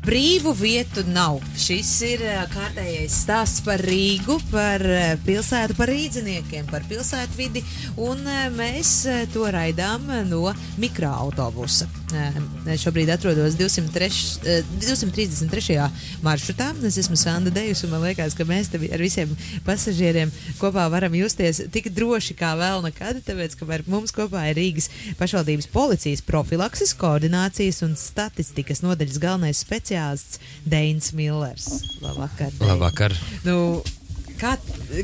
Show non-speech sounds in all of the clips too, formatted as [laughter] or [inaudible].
Brīvu vietu nav. Šis ir ā, kārtējais stāsts par Rīgu, par ā, pilsētu, par rīdziniekiem, par pilsētvidi, un ā, mēs to raidām no mikroautobusa. Šobrīd atrodos 203, ā, 233. maršrutā. Es esmu Sanda Dejus, un man liekas, ka mēs ar visiem pasažieriem kopā varam justies tik droši kā vēl nekad, tāpēc, ka mums kopā ir Rīgas pašvaldības policijas profilakses, koordinācijas un statistikas nodaļas galvenais speciālists Deins Millers. Labvakar! Dein. Labvakar. Nu, Kā,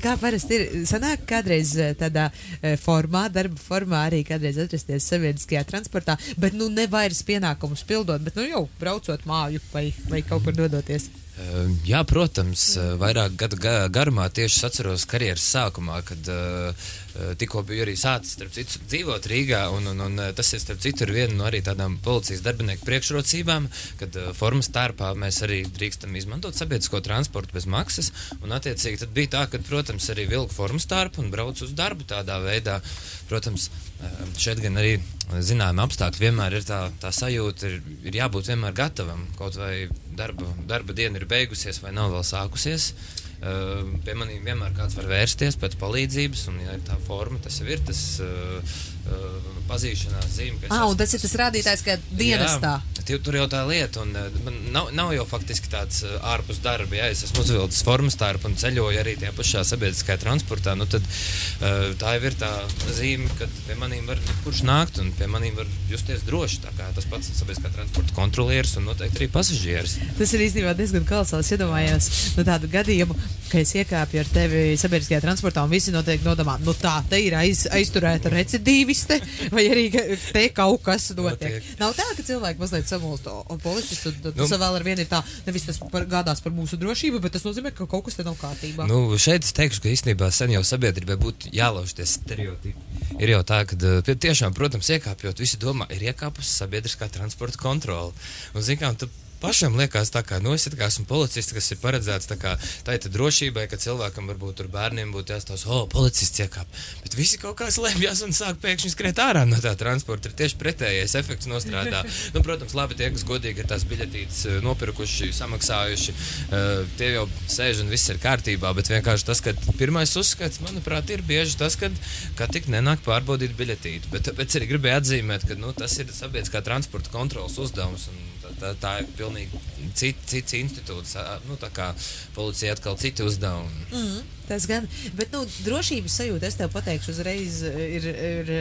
kā parasti ir, sanāk kādreiz eh, tādā eh, formā, darba formā, arī kādreiz atrasties sabiedriskajā transportā, bet nu ne vairs pienākumus pildot, bet nu jau braucot māju vai, vai kaut kur dodoties. Uh, Jā, protams, uh, vairāk gadu ga- garumā tieši atceros karjeras sākumā, kad uh, tikko biju arī sācis citu, dzīvot Rīgā. Un, un, un uh, tas ir starp citu viena no arī tādām policijas darbinieku priekšrocībām, kad uh, formas starpā mēs arī drīkstam izmantot sabiedrisko transportu bez maksas. Un, attiecīgi, tad bija tā, ka, protams, arī vilku formas starpu un braucu uz darbu tādā veidā. Protams, šeit gan arī zināmi apstākļi vienmēr ir tā, tā sajūta, ir, ir jābūt vienmēr gatavam. Kaut vai darba, darba diena ir beigusies vai nav vēl sākusies. Uh, pie maniem vienmēr kāds var vērsties pēc palīdzības, un, ja ir tā forma, tas jau ir tas uh, uh, pazīšanās zīme. Ah, un tas ir tas rādītājs, ka dienestā. Jā, tur jau tā lieta, un uh, man nav, nav jau faktiski tāds uh, ārpus darba. Ja es esmu uzvilcis formas tārpu un ceļoju arī tajā pašā sabiedriskajā transportā, nu tad uh, tā jau ir tā zīme, ka pie maniem var kurš nākt, un pie maniem var justies droši. Tā kā tas pats sabiedriskā transporta kontrolieris un noteikti arī pasažieris. Tas ir īstenībā diezgan kolosāls. Iedomājos no tādu gadījumu, ka es iekāpu ar tevi sabiedriskajā transportā, un visi noteikti nodomā, nu tā, te ir aiz, aizturēta recidīviste, vai arī te kaut kas notiek. Notiek. Nav tā, ka cilvēki mazliet samulst, un policists un Nu. tas vēl ar vienu ir tā, nevis tas par, gādās par mūsu drošību, bet tas nozīmē, ka kaut kas te nav kārtībā. Nu, šeit es teikšu, ka īstenībā sen jau sabiedrībai būtu jālauž tie stereotipi. Ir jau tā, ka uh, tiešām, protams, iekāpjot, visi domā, ir iekāpusi sabiedriskā transporta kontrole. Un, zin, kā, un tu pašam liekas, tā kā, nu, es kā esmu policists, kas ir paredzēts tā kā tā ir tā drošībai, ka cilvēkam varbūt tur bērniem būtu jāstāsta, o, policists iekāp. Bet visi kaut kā slēpjas un sāk pēkšņi skriet ārā no tā transporta. Ir tieši pretējais efekts nostrādā. [laughs] nu, protams, labi, tie, kas godīgi ir tās biļetītes eh, nopirkuši, samaksājuši, eh, tie jau sēž un viss ir kārtībā. Bet vienkārši tas, ka pirmais uzskats, manuprāt, ir bieži tas, ka, ka tik nenāk pārbaudīt biļetīti. Bet tāpēc arī gribēju atzīmēt, ka nu, tas ir sabiedriskā transporta kontrolas uzdevums. un Tā, tā, ir pilnīgi cit, cits institūts. Nu, tā kā policija atkal citi uzdevumi. Mm, tas gan, bet, nu, drošības sajūta, es tev pateikšu uzreiz, ir. ir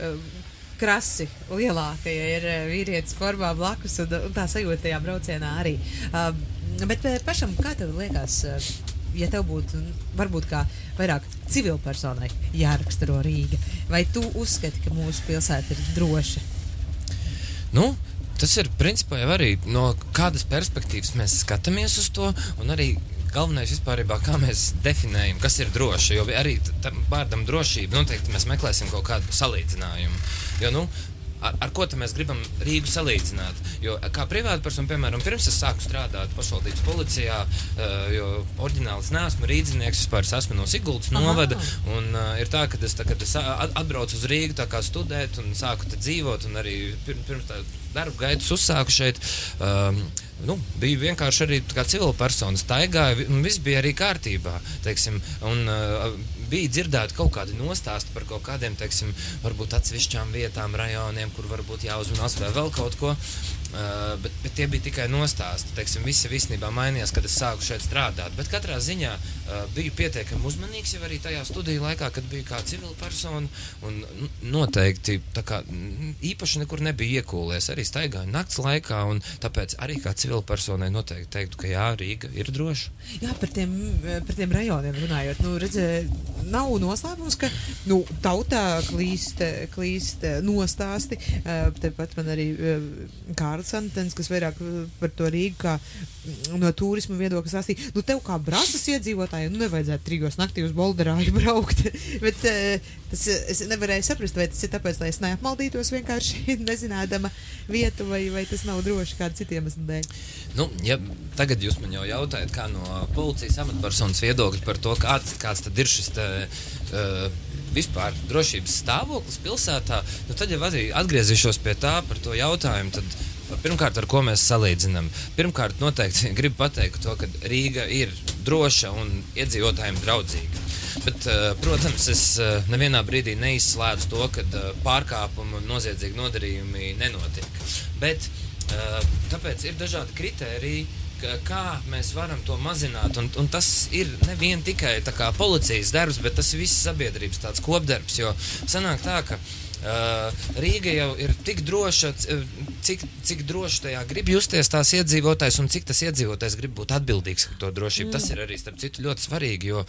uh, Krasi lielāka, ja ir uh, vīrietis formā blakus, un, un tā sajūta tajā braucienā arī. Uh, bet uh, pašam, kā tev liekas, uh, ja tev būtu varbūt kā vairāk civilpersonai jāraksturo Rīga, vai tu uzskati, ka mūsu pilsēta ir droša? Nu, tas ir principā jau arī no kādas perspektīvas mēs skatāmies uz to, un arī galvenais vispār, kā mēs definējam, kas ir droši. Jo arī tam vārdam drošība noteikti mēs meklēsim kaut kādu salīdzinājumu. Jo, nu, ar, ar ko mēs gribam Rīgu salīdzināt? Jo, kā privātpersona, piemēram, pirms es sāku strādāt pašvaldības policijā, uh, jo oriģināls neesmu rīznieks, vispār es esmu no Siguldas Aha. novada. Un, uh, ir tā, ka es, tā, kad es atbraucu uz Rīgu studēt un sāku dzīvot, un arī pir, pirms tā darba gaitas uzsāku šeit. Um, Nu, bija vienkārši arī tā kā civila persona, staigāja, un viss bija arī kārtībā. Teiksim, un, uh, bija dzirdēti kaut kādi nostāsti par kaut kādiem, teiksim, varbūt atsevišķām vietām, rajoniem, kur varbūt jāuzmanās vai vēl kaut ko. Uh, bet, bet tie bija tikai nostāsti. Teiksim, visi īstenībā mainījās, kad es sāku šeit strādāt. Bet katrā ziņā uh, biju pietiekami uzmanīgs jau arī tajā studiju laikā, kad biju kā civila persona. Un nu, noteikti kā, īpaši nekur nebija iekūlēs. Arī staigāju nakts laikā, un tāpēc arī kā civila personai noteikti teiktu, ka jā, Rīga ir droša. Jā, par tiem, par tiem rajoniem runājot. Nu, redzē, nav noslēpums, ka nu, tautā klīst, klīst nostāsti. Eh, Tepat man arī eh, Kārlis Antens, kas vairāk eh, par to Rīgu kā mm, no turisma viedokļa stāstīja. Nu, tev kā brāzas iedzīvotājiem nu, nevajadzētu trijos naktī uz Bolderāju [laughs] braukt. Bet tas, es nevarēju saprast, vai tas ir tāpēc, lai es neapmaldītos vienkārši [laughs] nezinādama vietu, vai, vai tas nav droši kādu citiem iemeslu dēļ. Nu, ja tagad jūs man jau jautājat, kā no policijas amatpersonas viedokļa par to, kāds, kāds ir šis te, uh, vispār drošības stāvoklis pilsētā, nu, tad jau arī atgriezīšos pie tā par to jautājumu. Tad, pirmkārt, ar ko mēs salīdzinām? Pirmkārt, noteikti [laughs] gribu pateikt to, ka Rīga ir droša un iedzīvotājiem draudzīga. Bet, uh, protams, es uh, nevienā brīdī neizslēdzu to, ka pārkāpumi un noziedzīgi nodarījumi nenotiek. Bet, uh, tāpēc ir dažādi kriteriji, ka- kā mēs varam to mazināt. Un, un tas ir nevien tikai kā policijas darbs, bet tas ir visas sabiedrības tāds kopdarbs. Jo sanāk tā, ka uh, Rīga jau ir tik droša, cik, cik droši tajā grib justies tās iedzīvotājs un cik tas iedzīvotājs grib būt atbildīgs par to drošību. Mm. Tas ir arī starp citu ļoti svarīgi, jo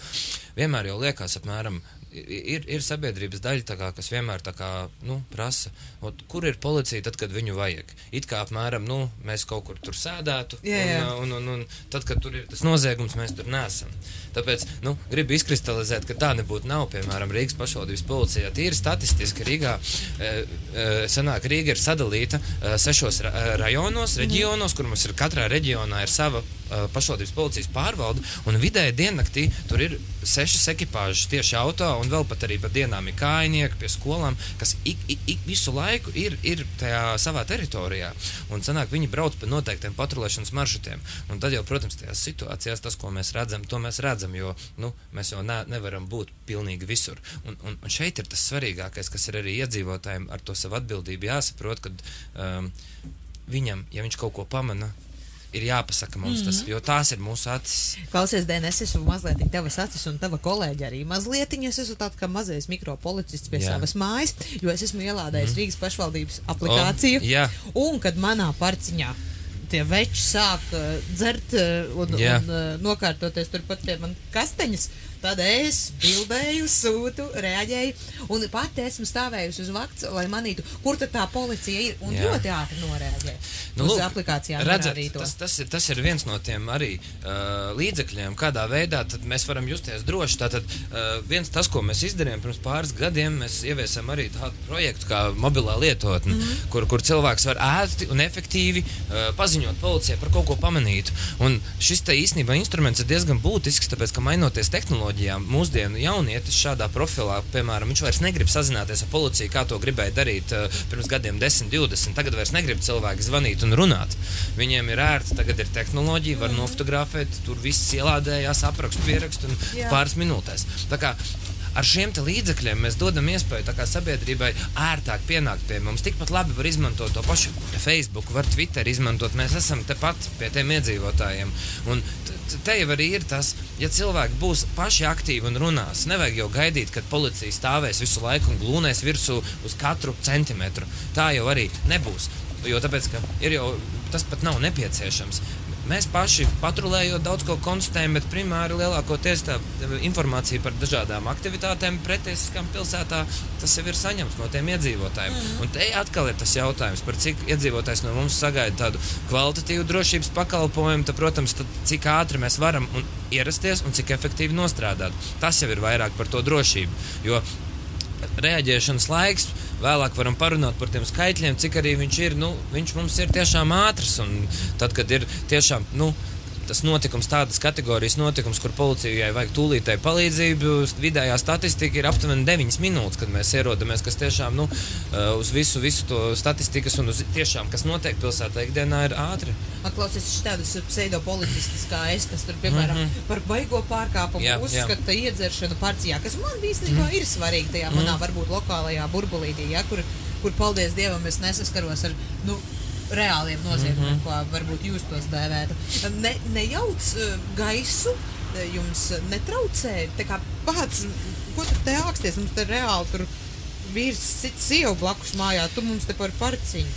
vienmēr jau liekas apmēram. Ir, ir sabiedrības daļa, kā, kas vienmēr kā, nu, prasa, ot, kur ir policija, tad, kad viņu vajag. It kā apmēram nu, mēs kaut kur tur sēdētu, Jā, jā. un, un, un, un tad, kad tur ir tas noziegums, mēs tur nesam. Tāpēc nu, gribu izkristalizēt, ka tā nebūtu. Nav, piemēram, Rīgas pašvaldības policijā. Tīri statistiski Rīgā, e, e, sanāk, Rīga ir sadalīta e, sešos ra rajonos, reģionos, kur mums ir katrā reģionā ir sava pašvaldības policijas pārvalde. Un vidēji diennaktī tur ir sešas ekipāžas tieši auto, un vēl pat arī pa dienām ir kājnieki pie skolām, kas ik, ik, ik visu laiku ir, ir tajā savā teritorijā. Un sanāk, viņi brauc pa noteiktiem patrulēšanas maršrutiem. Un tad jau, protams, tajās situācijās tas, ko mēs redzam, to mēs redzam, jo nu, mēs jau ne, nevaram būt pilnīgi visur. Un, un, un šeit ir tas svarīgākais, kas ir arī iedzīvotājiem ar to savu atbildību jāsaprot, ka um, viņam, ja viņš kaut ko pamana, ir jāpasaka mums tas, jo tās ir mūsu acis. Klausies, Dēnes, es esmu mazliet tavas acis un tava kolēģi arī mazliet. Es esmu tāds kā mazais mikropolicists pie Jā. Savas mājas, jo es esmu ielādējis mm. Rīgas pašvaldības aplikāciju. O, jā. un kad manā parciņā tie veči sāk uh, dzert uh, un, Jā. un uh, nokārtoties turpat pie manas kasteņas, tad es bildēju, sūtu, reaģēju. Un pati esmu stāvējusi uz vakts, lai manītu, kur tad tā policija ir. Un Jā. ļoti ātri noreaģēju. Nu, lūk, aplikācijām redzat, tas, tas, ir, tas ir viens no tiem arī uh, līdzekļiem, kādā veidā mēs varam justies droši. Tātad uh, viens tas, ko mēs izdarījām pirms pāris gadiem, mēs ieviesam arī tādu projektu kā mobilā lietotne, mm. -hmm. kur, kur cilvēks var ērti un efektīvi uh, paziņot policijai par kaut ko pamanītu. Un šis te īstenībā instruments ir diezgan būtisks, tāpēc, ka mainoties tehnoloģijām, mūsdienu jaunietis šādā profilā, piemēram, viņš vairs negrib sazināties ar policiju, kā to gribēja darīt uh, pirms gadiem, 10, 20. Tagad vairs negrib cilvēki zvanīt un runāt. Viņiem ir ērti, tagad ir tehnoloģija, var nofotografēt, tur viss ielādējās, aprakstu, pierakstu un Jā. pāris minūtēs. Tā kā Ar šiem līdzekļiem mēs dodam iespēju sabiedrībai ērtāk pienākt pie mums. Tikpat labi var izmantot to pašu Facebook, var Twitter izmantot. Mēs esam tepat pie tiem iedzīvotājiem. Un te jau arī ir tas, ja cilvēki būs paši aktīvi un runās. Nevajag jau gaidīt, kad policija stāvēs visu laiku un glūnēs virsū uz katru centimetru. Tā jau arī nebūs. Jo tāpēc, ir jau tas pat nav nepieciešams. Mēs paši patrulējot daudz ko konstatējam, bet primāri lielākoties tā informācija par dažādām aktivitātēm pretiesiskām pilsētā, tas jau ir saņemts no tiem iedzīvotājiem. Mm. Un te atkal ir tas jautājums, par cik iedzīvotājs no mums sagaida tādu kvalitatīvu drošības pakalpojumu, tad, protams, tad, cik ātri mēs varam un ierasties un cik efektīvi nostrādāt. Tas jau ir vairāk par to drošību. Jo reaģēšanas laiks. Vēlāk varam parunāt par tiem skaitļiem, cik arī viņš ir. Nu, viņš mums ir tiešām ātrs. Un tad, kad ir tiešām nu, tas notikums, tādas kategorijas notikums, kur policijai vajag tūlītēji palīdzību, vidējā statistika ir aptuveni 9 minūtes, kad mēs ierodamies, kas tiešām nu, eh, uz visu, visu to statistikas un uz tiešām, kas notiek pilsētā ikdienā, ir ātri. Klausies, šis tādas pseidopolicistas kā es, kas tur, piemēram, mm. -hmm. par baigo pārkāpumu Jā, uzskata iedzeršanu parcijā, kas man īstenībā ir svarīgi tajā manā varbūt lokālajā burbulītī, ja, kur, kur, paldies Dievam, es nesaskaros ar, nu, reāliem noziegumiem, mm -hmm. ko varbūt jūs tos dēvētu. Ne, nejauc uh, gaisu, eh, jums netraucē, tā kā pats, ko tu te āksties, mums te reāli tur vīrs sit sievu blakus mājā, tu mums te par parciņu.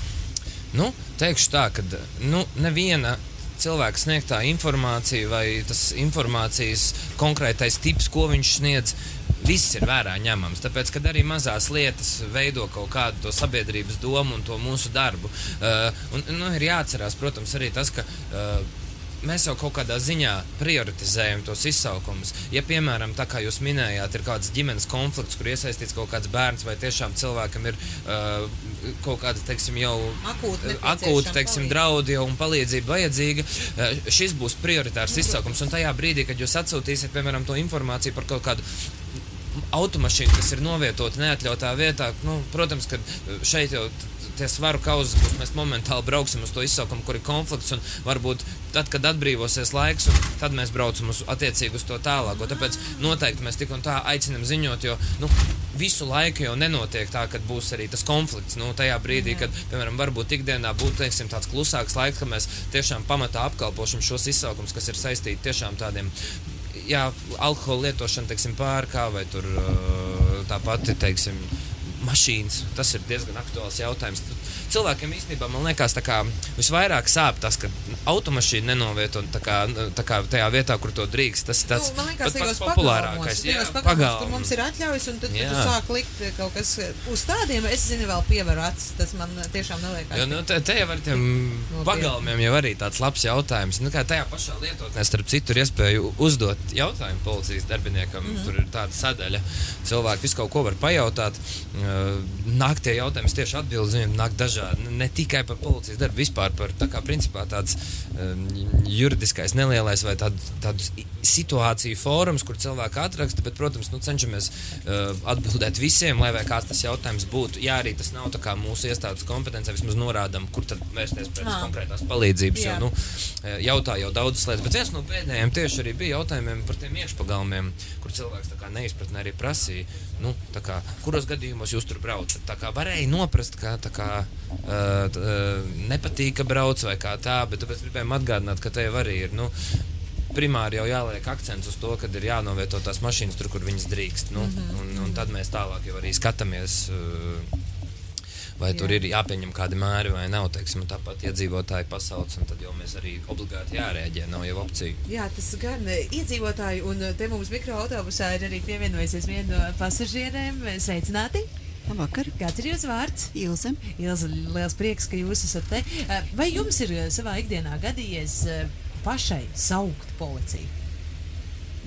Nu, teikšu tā, ka nu, neviena cilvēka sniegtā informācija vai tas informācijas konkrētais tips, ko viņš sniedz, viss ir vērā ņemams. Tāpēc, kad arī mazās lietas veido kaut kādu to sabiedrības domu un to mūsu darbu. Uh, un, nu, ir jāatcerās, protams, arī tas, ka. Uh, Mēs jau kaut kādā ziņā prioritizējam tos izsaukumus. Ja, piemēram, tā kā jūs minējāt, ir kāds ģimenes konflikts, kur iesaistīts kaut kāds bērns, vai tiešām cilvēkam ir uh, kaut kāda, teiksim, jau akūti nepieciešama teiksim, draudi un palīdzība vajadzīga. Eh, Šis būs prioritārs izsaukums. Un tajā brīdī, kad jūs atsūtīsiet, piemēram, to informāciju par kaut kādu automašīnu, kas ir novietota neatļautā vietā, nu, protams, ka šeit jau tie svaru kausi, kurus mēs momentāli brauksim uz to izsaukumu, kur ir konflikts, un varbūt tad, kad atbrīvosies laiks, tad mēs braucam uz attiecīgi uz to tālāko. Tāpēc noteikti mēs tik un tā aicinam ziņot, jo nu, visu laiku jau nenotiek tā, ka būs arī tas konflikts. Nu, tajā brīdī, kad, piemēram, varbūt ikdienā būtu teiksim, tāds klusāks laiks, ka mēs tiešām pamatā apkalpošam šos izsaukumus, kas ir saistīti tiešām tādiem jā, alkohola lietošana, teiksim, pārkā vai tur tā pati, teiksim, mašīnas. Tas ir diezgan aktuāls jautājums. Cilvēkiem īstenībā man liekas, ka visvairāk sāp tas, ka automašīna nenovieto tā kā, tā kā tajā vietā, kur to drīkst. Tas ir tas nu, liekas, pat, pats populārākais. Jā, pagalmos, kur mums ir atļaujas, un tad, jā. tu sāk likt kaut kas uz tādiem, es zinu, vēl pievaru acis. Tas man tiešām neliekas. Jo, nu, te, te jau ar tiem no, pagalmiem jau arī tāds labs jautājums. Nu, kā tajā pašā lietotnē, starp citu, ir iespēja uzdot jautājumu policijas darbiniekam. Mm -hmm. Tur ir tāda sadaļa. Cilvēki visu kaut ko var pajautāt. Nāk tie jautājumi, tieši atbildes viņiem nāk dažādi. Ne tikai par policijas darbu, vispār par tā kā principā tāds um, juridiskais nelielais vai tād, tādu situāciju fórums, kur cilvēki atraksta, bet, protams, nu, cenšamies uh, atbildēt visiem, lai kāds tas jautājums būtu. Jā, arī tas nav mūsu iestādes kompetencija, vismaz norādām, kur tad vērsties pēc Nā. konkrētās palīdzības. Jā. Jo, nu, jautā jau daudzas lietas, bet viens no pēdējiem tieši arī bija jautājumiem par tiem iekšpagalmiem, kur cilvēks neizpratnē arī prasīja, nu, kā, kuros gadījumos jūs tur braucat. Tā kā varēja noprast, ka tā kā uh, uh, nepatīk, ka brauc vai kā tā, bet tāpēc gribējām atgādināt, ka te jau arī ir. Nu, primāri jau jāliek akcents uz to, ka ir jānovieto tās mašīnas tur, kur viņas drīkst. Nu, mm -hmm. un, un tad mēs tālāk jau arī skatāmies. Uh, vai Jā. tur ir jāpieņem kādi mēri vai nav. Teiksim, tāpat iedzīvotāji pasauc, un tad jau mēs arī obligāti jārēģē. Nav jau opcija. Jā, tas gan iedzīvotāji, un te mums mikroautobusā ir arī pievienojusies viena no pasažierēm. Sveicināti! Labvakar. Kāds ir jūsu vārds? Ilze. Ilze, liels prieks, ka jūs esat te. Vai jums ir savā ikdienā gadījies pašai saukt policiju?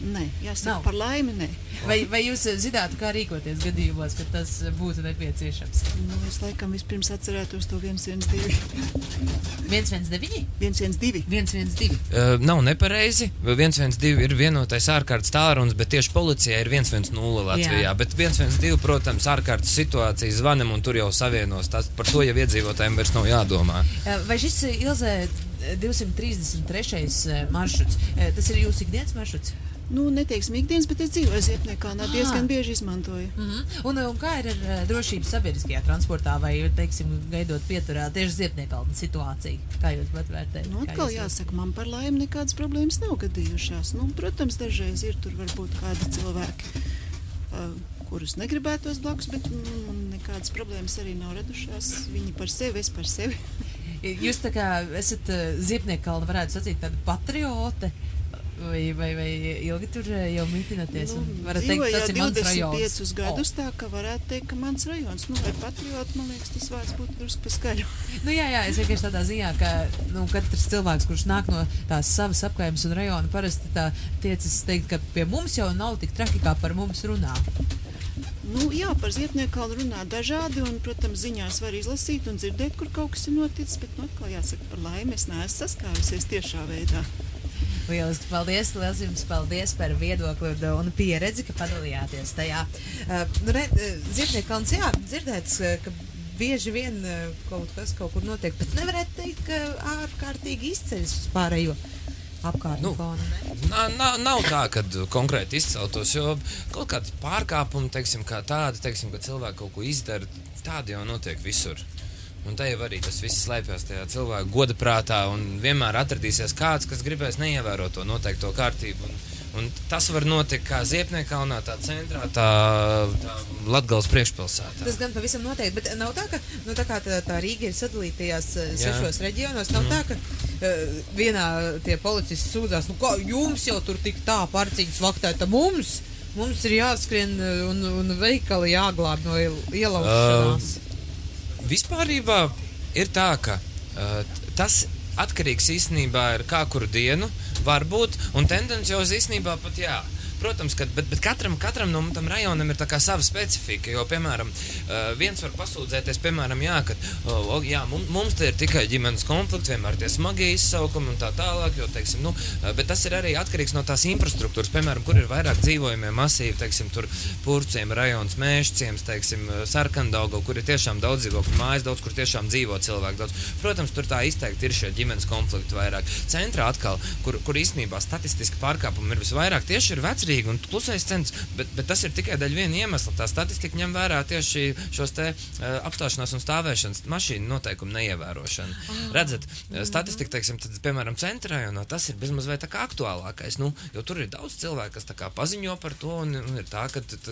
Nē, jāsaka, Nav. par laimi. Nē. Vai, vai jūs zināt, kā rīkoties gadījumos, kad tas būtu nepieciešams? Nu, es laikam vispirms atcerētos to 112. 112? 112. 112. Uh, nav nepareizi. 112 ir vienotais ārkārtas tālrunis, bet tieši policijai ir 110 Latvijā. Jā. Bet 112, protams, ārkārtas situācijas zvanam un tur jau savienos. Tas, par to jau iedzīvotājiem vairs nav jādomā. Uh, vai šis Ilzē 233. maršruts, tas ir jūsu ikdienas maršruts? Nu, neteiksim ikdienas, bet es dzīvoju Ziepniekā, diezgan bieži izmantoju. Mm -hmm. un, un kā ir ar uh, drošību sabiedriskajā transportā vai, teiksim, gaidot pieturā tieši Ziepniekā situācija? Kā jūs pat vērtējat? Nu, atkal jāsaka, man par laimi nekādas problēmas nav gadījušās. Nu, protams, dažreiz ir tur varbūt kādi cilvēki. Uh, kurus negribētos blakus, bet nu, nekādas problēmas arī nav radušās. Viņi par sevi, es par sevi. [laughs] Jūs tā kā esat uh, Ziepniekā, varētu sacīt, tāda patriote. Uh, Vai, vai, vai ilgi tur eh, jau mitināties? Nu, Varat teikt, tas ir mans rajons. 25 gadus, oh. tā ka varētu teikt, ka mans rajons, nu, vai patrioti, man liekas, tas vārds būtu drusku paskaļu. [laughs] nu, jā, jā, es vienkārši tādā ziņā, ka, nu, katrs cilvēks, kurš nāk no tās savas apkaimes un rajona, parasti tā tiecis teikt, ka pie mums jau nav tik traki, kā par mums runā. Nu, jā, par ziepnieku runā dažādi, un, protams, ziņās var izlasīt un dzirdēt, kur kaut kas ir noticis, bet, nu, atkal jāsaka, par laimi es neesmu saskārusies tiešā veidā. Lieliski, paldies! Liels jums paldies par viedokli un pieredzi, ka padalījāties tajā. Uh, nu, re, uh, Ziednieku kalns, jā, dzirdēts, uh, ka bieži vien kaut kas kaut kur notiek, bet nevarētu teikt, ka ārkārtīgi izceļas uz pārējo. Apkārtnē nu, nav, nav, tā, ka konkrēti izceltos, jo kaut kāda pārkāpuma, teiksim, kā tāda, teiksim, ka cilvēki kaut ko izdara, tāda jau notiek visur. Un te jau arī tas viss slēpjas tajā cilvēka goda prātā, un vienmēr atradīsies kāds, kas gribēs neievērot to noteikto kārtību. Un, un tas var notikt kā Ziepniekkalnā, tā centrā, tā, tā Latgales priekšpilsētā. Tas gan pavisam noteikti, bet nav tā, ka nu, tā, tā, tā Rīga ir sadalīta tajās eh, sešos reģionos. Nav mm. tā, ka uh, vienā tie policisti sūdzās, nu kā jums jau tur tik tā parciņas vaktēta mums. Mums ir jāskrien eh, un, un veikali jāglāb no ielaušanās. Uh, vispārībā ir tā, ka uh, tas atkarīgs īstenībā ir kā kuru dienu, varbūt, un tendenciāli īstenībā pat jā. Protams, ka, bet, bet katram, katram no tam rajonam ir sava specifika. Jo, piemēram, viens var pasūdzēties, piemēram, jā, ka uh, jā, mums, te ir tikai ģimenes konflikts, vienmēr tie smagie izsaukumi un tā tālāk. Jo, teiksim, nu, bet tas ir arī atkarīgs no tās infrastruktūras, piemēram, kur ir vairāk dzīvojamie masīvi, teiksim, tur purciem rajons, mēšciems, teiksim, sarkandaugo, kur ir tiešām daudz dzīvokļu mājas, daudz, kur tiešām dzīvo cilvēki. Daudz. Protams, tur tā izteikti ir šie ģimenes konflikti vairāk. Centrā atkal, kur, kur īstenībā statistiski pārkāpumi ir visvairāk, tieši ir vecrīgi un klusais centrs, bet, bet tas ir tikai daļa viena iemesla. Tā statistika ņem vērā tieši šos te uh, apstāšanās un stāvēšanas mašīnu noteikumu neievērošanu. Oh. Redzat, statistika, teiksim, tad, piemēram, centrā jau no tas ir bezmaz vai tā kā aktuālākais, nu, jo tur ir daudz cilvēku, kas tā kā paziņo par to un, un ir tā, ka tad,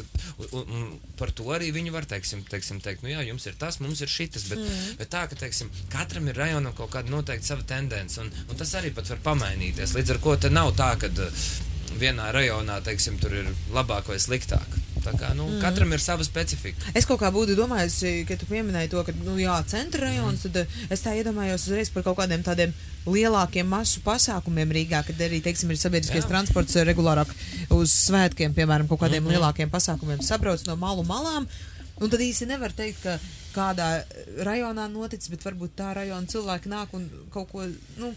un, un par to arī viņi var, teiksim, teiksim teikt, nu jā, jums ir tas, mums ir šitas, bet, mm. bet tā, ka, teiksim, katram ir rajonam kaut kāda noteikta sava tendence un, un tas arī pat var pamainīties. Līdz ar to te nav tā, ka uh, vienā rajonā teiksim, tur ir labāk vai sliktāk. Tā kā, nu, mm. Katram ir sava specifika. Es kaut kā būtu domājis, ka tu pieminēji to, ka, nu, jā, centra rajons, mm. tad uh, es tā iedomājos uzreiz par kaut kādiem tādiem lielākiem masu pasākumiem Rīgā, kad arī, teiksim, ir sabiedriskais jā. transports uh, regulārāk uz svētkiem, piemēram, kaut kādiem mm -hmm. lielākiem pasākumiem sabrauc no malu malām. Un tad īsi nevar teikt, ka kādā rajonā noticis, bet varbūt tā rajona cilvēki nāk un kaut ko. Nu,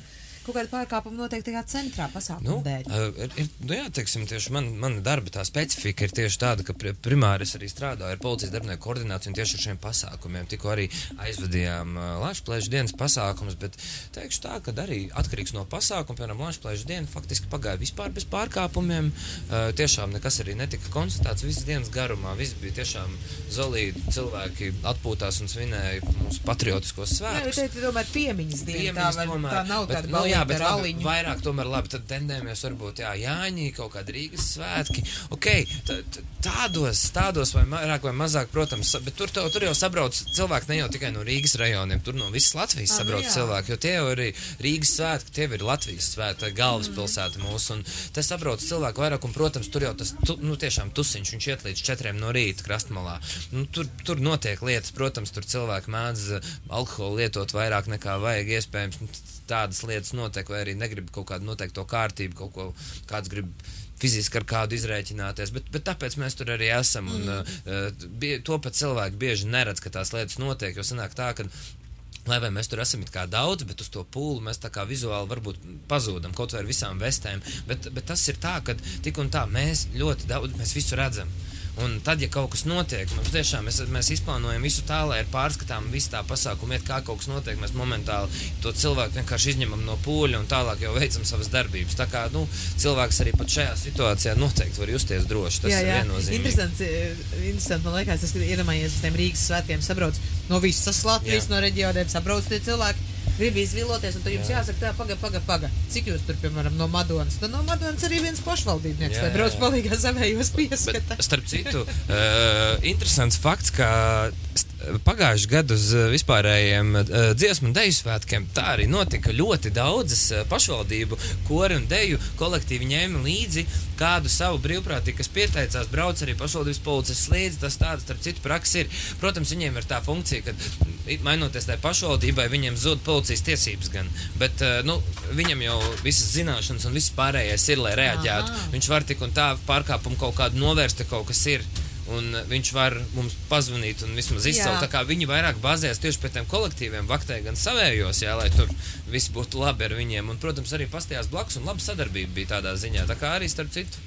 kaut kāda pārkāpuma noteikti tajā centrā pasākuma nu, dēļ. Ir, ir, nu jā, teiksim, tieši man, mana darba tā specifika ir tieši tāda, ka primāri es arī strādāju ar policijas darbinieku koordināciju un tieši ar šiem pasākumiem. Tikko arī aizvadījām uh, Latvijas dienas pasākumus, bet teikšu tā, ka arī atkarīgs no pasākuma, piemēram, Latvijas diena faktiski pagāja vispār bez pārkāpumiem. Uh, tiešām nekas arī netika konstatēts visas dienas garumā. Viss bija tiešām zolīti, cilvēki atpūtās un svinēja mūsu patriotiskos svētkus. Jā, tā ir tomēr piemiņas diena, piemiņas, tā, var, tomēr, tā nav bet, tāda. Nu, jā, bet labi, vairāk tomēr labi, tad tendējamies varbūt, jā, Jāņī, kaut kāda Rīgas svētki. Ok, tādos, tādos vai vairāk vai mazāk, protams, bet tur, to, tur jau sabrauc cilvēki ne jau tikai no Rīgas rajoniem, tur no visas Latvijas ah, sabrauc nu, cilvēki, jo tie jau arī Rīgas svētki, tie ir Latvijas svētki, galvaspilsēta mm. mūsu, un te sabrauc cilvēku vairāk, un, protams, tur jau tas, tu, nu, tiešām tusiņš, viņš iet līdz četriem no rīta krastmalā. Nu, tur, tur notiek lietas, protams, tur cilvēki mēdz alkoholu lietot vairāk nekā vajag, iespējams. Nu, tādas lietas notiek, vai arī negrib kaut kādu noteikto kārtību, kaut ko kāds grib fiziski ar kādu izrēķināties, bet, bet tāpēc mēs tur arī esam. Un, mm. uh, to pat cilvēki bieži neredz, ka tās lietas notiek, jo sanāk tā, ka. Lai vai mēs tur esam kā daudz, bet uz to pūli mēs tā kā vizuāli varbūt pazūdam kaut vai ar visām vestēm. Bet, bet tas ir tā, ka tik un tā mēs ļoti daudz, mēs visu redzam. Un tad, ja kaut kas notiek, mums tiešām mēs, mēs izplānojam visu tā, lai ir pārskatām visu tā pasākumu, iet, kā kaut kas notiek. Mēs momentāli to cilvēku vienkārši izņemam no pūļa un tālāk jau veicam savas darbības. Tā kā nu, cilvēks arī pat šajā situācijā noteikti var justies droši. Tas jā, jā. ir viennozīmīgi. Interesants, eh, interesanti man liekas, tas, ka iedomājies uz tiem Rīgas svētkiem sabrauc no visas Latvijas, jā. no reģioniem, sabrauc tie cilvēki grib izviloties, un tad jums jā. jāsaka, tā, paga, paga, paga. Cik jūs tur, piemēram, no Madonas? Tad no Madonas arī viens pašvaldībnieks, lai brauc palīgā savējos pieskata. Starp citu, uh, interesants fakts, ka pagājušajā gadā uz eh, vispārējiem uh, dziesmu un deju svētkiem tā arī notika. Ļoti daudzas uh, pašvaldību kori un deju kolektīvi ņēma līdzi kādu savu brīvprātīgu, kas pieteicās, brauc arī pašvaldības policis līdzi. Tas tāds, starp citu, praksa ir. Protams, viņiem ir tā funkcija, ka mainoties tai pašvaldībai, viņiem zūd policijas tiesības gan. Bet nu, viņam jau visas zināšanas un viss pārējais ir, lai reaģētu. Aha. Viņš var tik un tā pārkāpumu kaut kādu novērst, ja kaut kas ir un viņš var mums pazvanīt un vismaz izcelt. Viņi vairāk bazējas tieši pie tiem kolektīviem, vaktē gan savējos, jā, lai tur viss būtu labi ar viņiem. Un, protams, arī pastījās blakus un laba sadarbība bija tādā ziņā. Tā kā arī starp citu.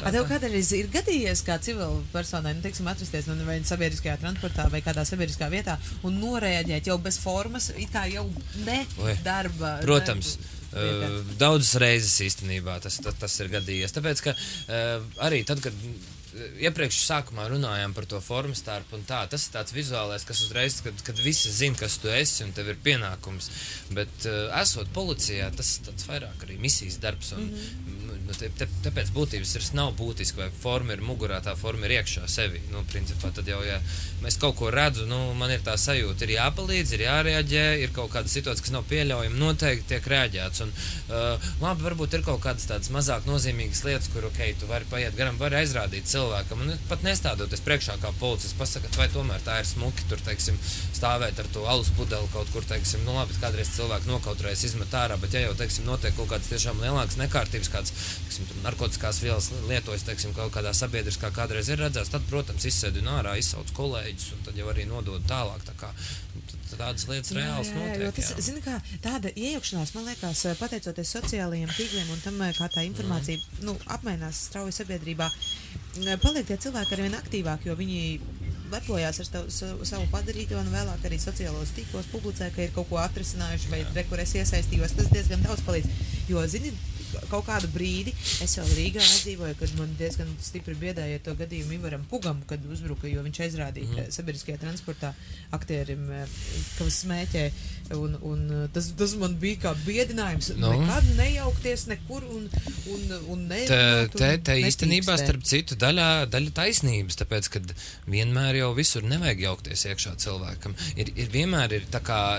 A tev kādreiz ir gadījies kā civilu personai, nu, teiksim, atrasties nu, vai sabiedriskajā transportā vai kādā sabiedriskā vietā un noreaģēt jau bez formas, it kā jau ne Oi. darba. Protams. Darba. Uh, daudzas reizes īstenībā tas, tas, tas ir gadījies. Tāpēc, ka uh, arī tad, kad iepriekš sākumā runājām par to formu starpu, un tā, tas ir tāds vizuālais, kas uzreiz, kad, kad visi zina, kas tu esi, un tev ir pienākums. Bet, uh, esot policijā, tas ir vairāk arī misijas darbs. Un, mm -hmm. Nu, te, te, tāpēc būtības ir nav būtiski, vai forma ir mugurā, tā forma ir iekšā sevi. Nu, principā, tad jau, ja mēs kaut ko redzam, nu, man ir tā sajūta, ir jāpalīdz, ir jārēģē, ir kaut kāda situācija, kas nav pieļaujama, noteikti tiek rēģēts. Un, uh, labi, varbūt ir kaut kādas tādas mazāk nozīmīgas lietas, kur, ok, tu vari paiet garām, vari aizrādīt cilvēkam, un pat nestādoties priekšā kā policists, pasakot, vai tomēr tā ir smuki, tur, teiksim, stāvēt ar to alus pudeli kaut kur, teiksim, nu labi, kādreiz cilvēki nokautrēs izmet ārā, bet ja jau, teiksim, notiek kaut kādas tiešām lielākas nekārtības, kāds, teiksim, tur narkotikās vielas lietojas, teiksim, kaut kādā sabiedriskā kādreiz ir redzēts, tad, protams, izsēdi ārā, izsauc kolēģis un tad jau arī nodod tālāk. Tā kā, tādas lietas reāls notiek. Tas, zini, kā, tāda iejaukšanās, man liekas, pateicoties sociālajiem tīkliem un tam, kā tā informācija mm. nu, apmainās strauji sabiedrībā, paliek tie cilvēki arvien aktīvāki, jo viņi lepojās ar tavu, savu padarīto un vēlāk arī sociālos tīklos publicē, ka ir kaut ko atrisinājuši vai rekurēs iesaistījos. Tas diezgan daudz palīdz. Jo, zini, kaut kādu brīdi es vēl Rīgā nedzīvoju, kad man diezgan stipri biedēja to gadījumu Ivaram Pugam, kad uzbruka, jo viņš aizrādīja mm. sabiedriskajā transportā aktierim, eh, kas smēķē. Un, un eh, tas, tas man bija kā biedinājums. Nu. Nekad nejaukties nekur un, un, un ne. Te, te, te īstenībā starp citu daļā, daļa taisnības, tāpēc, ka vienmēr jau visur nevajag jaukties iekšā cilvēkam. Ir, ir vienmēr ir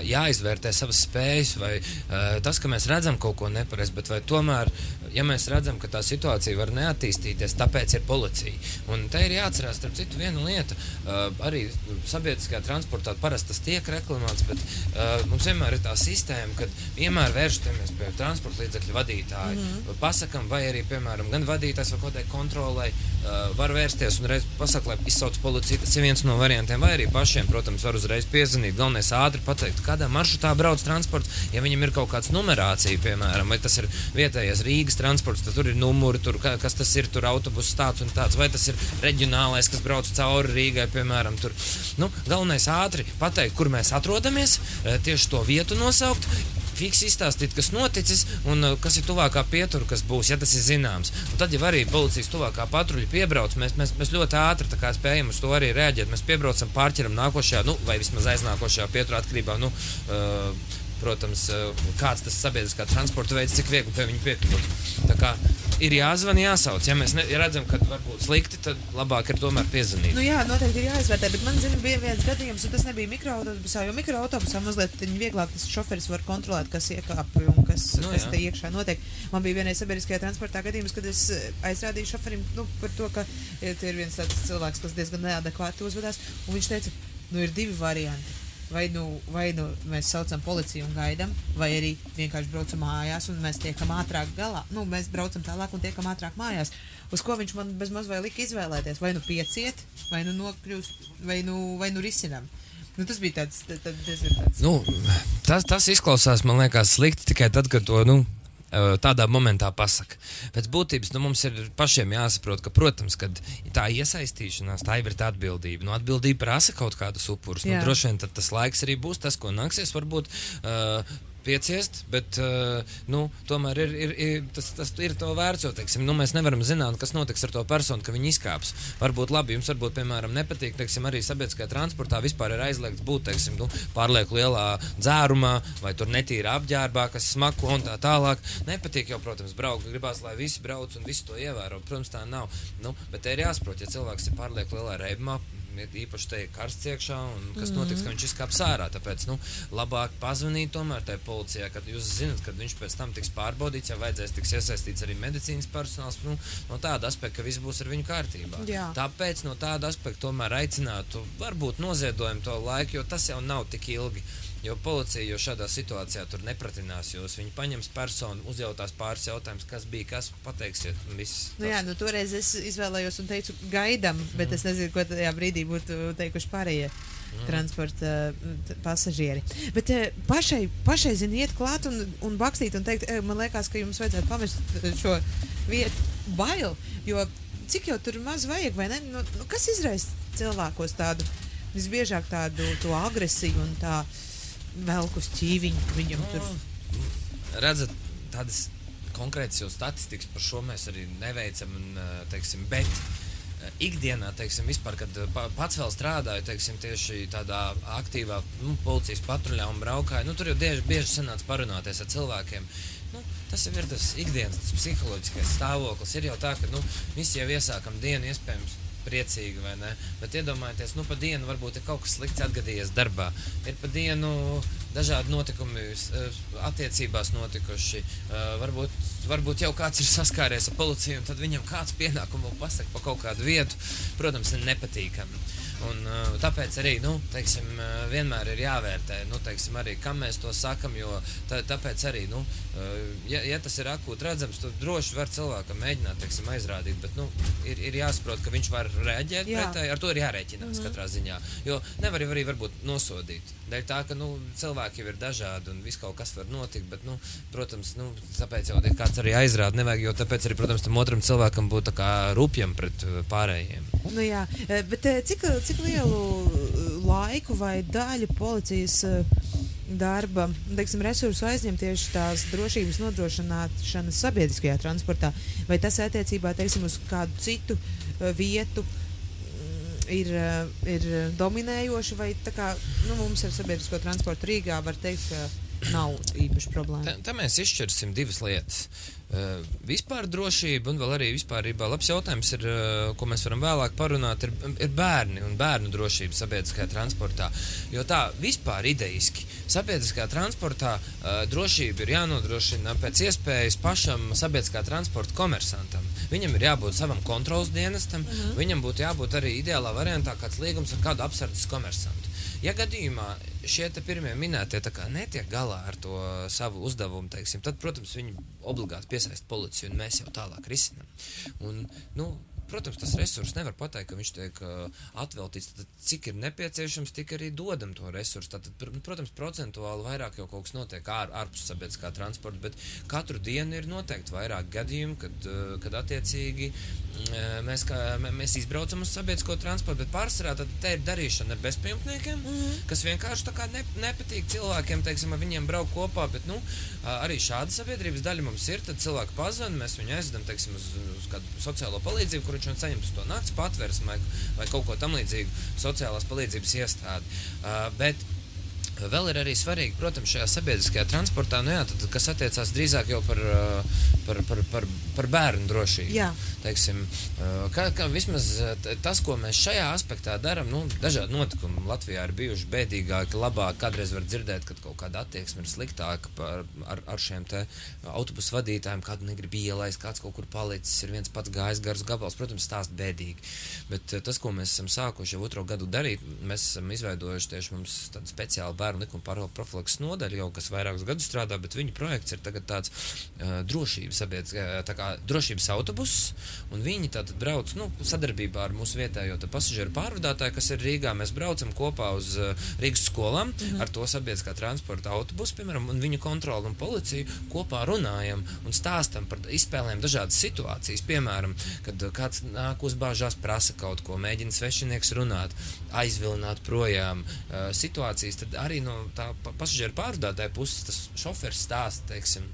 jāizvērtē savas spējas vai uh, tas, ka mēs redzam kaut ko nepareizi, bet vai tomēr tomēr, ja mēs redzam, ka tā situācija var neattīstīties, tāpēc ir policija. Un te ir jāatcerās, starp citu, viena lieta. Uh, arī sabiedriskajā transportā parasti tas tiek reklamēts, bet uh, mums vienmēr ir tā sistēma, ka vienmēr vēršamies pie transporta līdzekļu vadītāja. Mm -hmm. Pasakam, vai arī, piemēram, gan vadītājs vai kādai kontrolai uh, var vērsties un reiz pasakot, lai izsauc policiju. Tas ir viens no variantiem, vai arī pašiem, protams, var uzreiz piezvanīt. Galvenais ātri pateikt, kādā maršrutā brauc transports, ja viņam ir kaut kāds numerācija, piemēram, vai tas ir vietējais Rīgas transports, tad tur ir numuri, tur, kas tas ir, tur autobuss tāds un tāds, vai tas ir reģionālais, kas brauc cauri Rīgai, piemēram. Tur. Nu, galvenais ātri pateikt, kur mēs atrodamies, eh, tieši to vietu nosaukt. Fiks izstāstīt, kas noticis un uh, kas ir tuvākā pietura, kas būs, ja tas ir zināms. Un tad jau arī policijas tuvākā patruļa piebrauc. Mēs, mēs, mēs ļoti ātri spējam uz to arī reaģēt. Mēs piebraucam, pārķeram nākošajā, nu, vai vismaz aiznākošajā pieturā atkarībā. Nu, uh, protams, eh, kāds tas sabiedriskā transporta veids, cik viegli pie viņa piekļūt. Ir jāzvan, jāsauc. Ja mēs ne, ja redzam, ka varbūt slikti, tad labāk ir tomēr piezvanīt. Nu, jā, noteikti ir jāizvērtē, bet man zina, bija viens gadījums, un tas nebija mikroautobusā, jo mikroautobusā mazliet vieglāk tas šoferis var kontrolēt, kas iekāp un kas, nu, kas te iekšā notiek. Man bija vienreiz sabiedriskajā transportā gadījums, kad es eh, aizrādīju šoferim nu, par to, ka ir viens tāds cilvēks, kas diezgan neadekvāti uzvedās, un viņš teica, nu ir divi varianti vai nu, vai nu mēs saucam policiju un gaidām, vai arī vienkārši braucam mājās un mēs tiekam ātrāk galā. Nu, mēs braucam tālāk un tiekam ātrāk mājās. Uz ko viņš man bezmaz vai lika izvēlēties? Vai nu pieciet, vai nu nokļūst, vai nu, vai nu risinām. Nu, tas bija tāds, tad, tad, tāds. Nu, tas, tas izklausās, man liekas, slikti tikai tad, kad to nu, tādā momentā pasaka. Pēc būtības nu, mums ir pašiem jāsaprot, ka, protams, ka tā iesaistīšanās, tā ir tā atbildība. Nu, atbildība prasa kaut kādus upurus. Nu, droši vien tas laiks arī būs tas, ko nāksies varbūt. Uh, pieciest, bet uh, nu, tomēr ir, ir, ir, tas, tas ir to vērts. Jo, teiksim, nu, mēs nevaram zināt, kas notiks ar to personu, ka viņi izkāps. Varbūt labi, jums varbūt, piemēram, nepatīk, teiksim, arī sabiedriskajā transportā vispār ir aizliegts būt teiksim, nu, pārlieku lielā dzērumā vai tur netīrā apģērbā, kas smako un tā tālāk. Nepatīk jau, protams, braukt. Gribās, lai visi brauc un visi to ievēro. Protams, tā nav. Nu, bet te ir jāsaprot, ja cilvēks ir pārlieku lielā reibumā īpaši te ir karsts iekšā, un kas mm. notiks, ka viņš izkāps ārā. Tāpēc, nu, labāk pazvanīt tomēr tai policijai, kad jūs zinat, kad viņš pēc tam tiks pārbaudīts, ja vajadzēs tiks iesaistīts arī medicīnas personāls, nu, no tāda aspekta, ka viss būs ar viņu kārtībā. Jā. Tāpēc no tāda aspekta tomēr aicinātu varbūt noziedojumu to laiku, jo tas jau nav tik ilgi. Jo policija jau šādā situācijā tur nepratinās jūs. Viņi paņems personu, uzjautās pāris jautājumus, kas bija, kas pateiksiet. Viss, nu, jā, nu, toreiz es izvēlējos un teicu, gaidām, bet mm. es nezinu, ko tajā brīdī būtu teikuši pārējie. Mm. Transporta uh, pasažieri. Bet uh, pašai, pašai zini, iet klāt un, un bakstīt un teikt, man liekas, ka jums vajadzētu pamest šo vietu. Bail, jo cik jau tur maz vajag, vai ne? Nu, nu, kas izraisa cilvēkos tādu visbiežāk tādu agresiju un tādu velk uz ķīviņu, viņam tur. Redzat, tādas konkrētas jau statistikas par šo mēs arī neveicam, un, teiksim, bet ikdienā, teiksim, vispār, kad pats vēl strādāju, teiksim, tieši tādā aktīvā nu, policijas patruļā un braukāju, nu, tur jau bieži, bieži sanāca parunāties ar cilvēkiem. Nu, tas jau ir tas ikdienas, tas psiholoģiskais stāvoklis. Ir jau tā, ka nu, visi jau iesākam dienu, iespējams, priecīgi, vai ne? Bet iedomājieties, nu, pa dienu varbūt ir kaut kas slikts atgadījies darbā. Ir pa dienu dažādi notikumi eh, attiecībās notikuši. Eh, varbūt, varbūt jau kāds ir saskāries ar policiju, un tad viņam kāds pienākumu pasaka pa kaut kādu vietu. Protams, ir nepatīkami. Un, uh, tāpēc arī nu, teiksim, uh, vienmēr ir jāvērtē, nu, teiksim, arī, kam mēs to sakam. Tā, tāpēc arī, nu, uh, ja, ja tas ir akūti redzams, tad droši var cilvēkam mēģināt teiksim, aizrādīt. Bet nu, ir, ir jāsaprot, ka viņš var reaģēt Jā. pretēji. Ar to ir jārēķinās mm -hmm. katrā ziņā. Jo nevar arī varbūt nosodīt. Dēļ tā, ka nu, cilvēki jau ir dažādi un viss kaut kas var notikt. Bet, nu, protams, nu, tāpēc jau kāds arī aizrāda. Nevajag, jo tāpēc arī, protams, tam otram cilvēkam būtu rupjam pret pārējiem. Nu, jā, bet cik, cik lielu laiku vai daļu policijas darba teiksim, resursu aizņem tieši tās drošības nodrošināšana sabiedriskajā transportā, vai tas attiecībā teiksim, uz kādu citu uh, vietu mm, ir, ir dominējoši, vai kā nu, mums ar sabiedrisko transportu Rīgā var teikt, ka nav īpaši problēma? Tā, tā mēs izšķirsim divas lietas. Uh, vispār drošība un vēl arī vispārībā labs jautājums ir, uh, ko mēs varam vēlāk parunāt, ir, ir bērni un bērnu drošība sabiedriskajā transportā. Jo tā vispār ideiski sabiedriskajā transportā uh, drošība ir jānodrošina pēc iespējas pašam sabiedriskā transporta komersantam. Viņam ir jābūt savam kontrols dienestam, uh mhm. -huh. viņam būtu jābūt arī ideālā variantā kāds līgums ar kādu apsardzes komersantu. Ja gadījumā šie pirmie minētie netiek galā ar to savu uzdevumu, teiksim, tad, protams, viņi obligāti piesaista policiju un mēs jau tālāk risinām. Un, nu, protams, tas resurss nevar pateikt, ka viņš tiek uh, atveltīts. Tad, cik ir nepieciešams, tik arī dodam to resursu. Tad, nu, protams, procentuāli vairāk jau kaut kas notiek ār, ārpus sabiedriskā transporta, bet katru dienu ir noteikti vairāk gadījumu, kad, uh, kad attiecīgi uh, mēs, kā, mēs izbraucam uz sabiedrisko transportu, bet pārsvarā te ir darīšana ar bezpajumtniekiem, mm -hmm. kas vienkārši ne, nepatīk cilvēkiem, teiksim, ar viņiem braukt kopā, bet nu, arī šāda sabiedrības daļa mums ir. Tad cilvēki pazvan, mēs viņu aizdodam, teiksim, uz, uz kādu sociālo palīdzību, kur viņš saņems to nakts patvērsmu vai, vai kaut ko tamlīdzīgu sociālās palīdzības iestādi. Uh, bet Vēl ir arī svarīgi, protams, šajā sabiedriskajā transportā, nu jā, tad, kas attiecās drīzāk jau par, par, par, par, par bērnu drošību. Jā. Teiksim, kā, kā vismaz tas, ko mēs šajā aspektā darām, nu, dažādi notikumi Latvijā ir bijuši bēdīgāki, labāk. Kādreiz var dzirdēt, ka kaut kāda attieksme ir sliktāka par, ar, ar šiem autobusu vadītājiem, kādu negrib ielaist, kāds kaut kur palicis, ir viens pats gājis garus gabals. Protams, tās bēdīgi. Bet tas, ko mēs esam sākuši jau otro gadu darīt, mēs esam izveidojuši tieši mums tādu speciālu bērnu likuma profilaks nodaļa, jau kas vairākus gadus strādā, bet viņa projekts ir tagad tāds uh, drošības, sabiedz, tā kā drošības autobuss, un viņi tātad brauc, nu, sadarbībā ar mūsu vietējo pasažieru pārvadātāju, kas ir Rīgā. Mēs braucam kopā uz uh, Rīgas skolām mm -hmm. ar to sabiedriskā transporta autobusu, piemēram, un viņu kontroli un policiju kopā runājam un stāstam par izspēlēm dažādas situācijas. Piemēram, kad kāds nāk uzbāžās, prasa kaut ko, mēģina svešinieks runāt, aizvilināt projām uh, situācijas, tad arī no tā pasažieru pārvadātāja puses tas šofers stāsta, teiksim,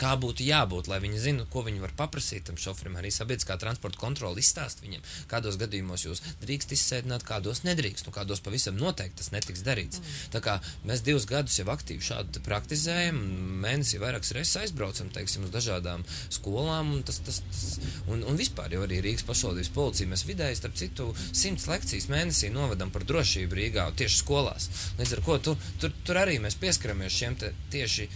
kā būtu jābūt, lai viņi zinātu, ko viņi var paprasīt tam šoferim. Arī sabiedriskā transporta kontrole izstāst viņiem, kādos gadījumos jūs drīkst izsēdināt, kādos nedrīkst, nu kādos pavisam noteikti tas netiks darīts. Mm. Tā kā mēs divus gadus jau aktīvi šādi praktizējam, mēnesī vairākas reizes aizbraucam, teiksim, uz dažādām skolām, un tas, tas, tas un, un vispār jau arī Rīgas pašvaldības policija mēs vidēji, starp citu, simts lekcijas mēnesī novadam par drošību Rīgā tieši skolās. Līdz ar ko tur, tur, tur arī mēs pieskaramies šiem tieši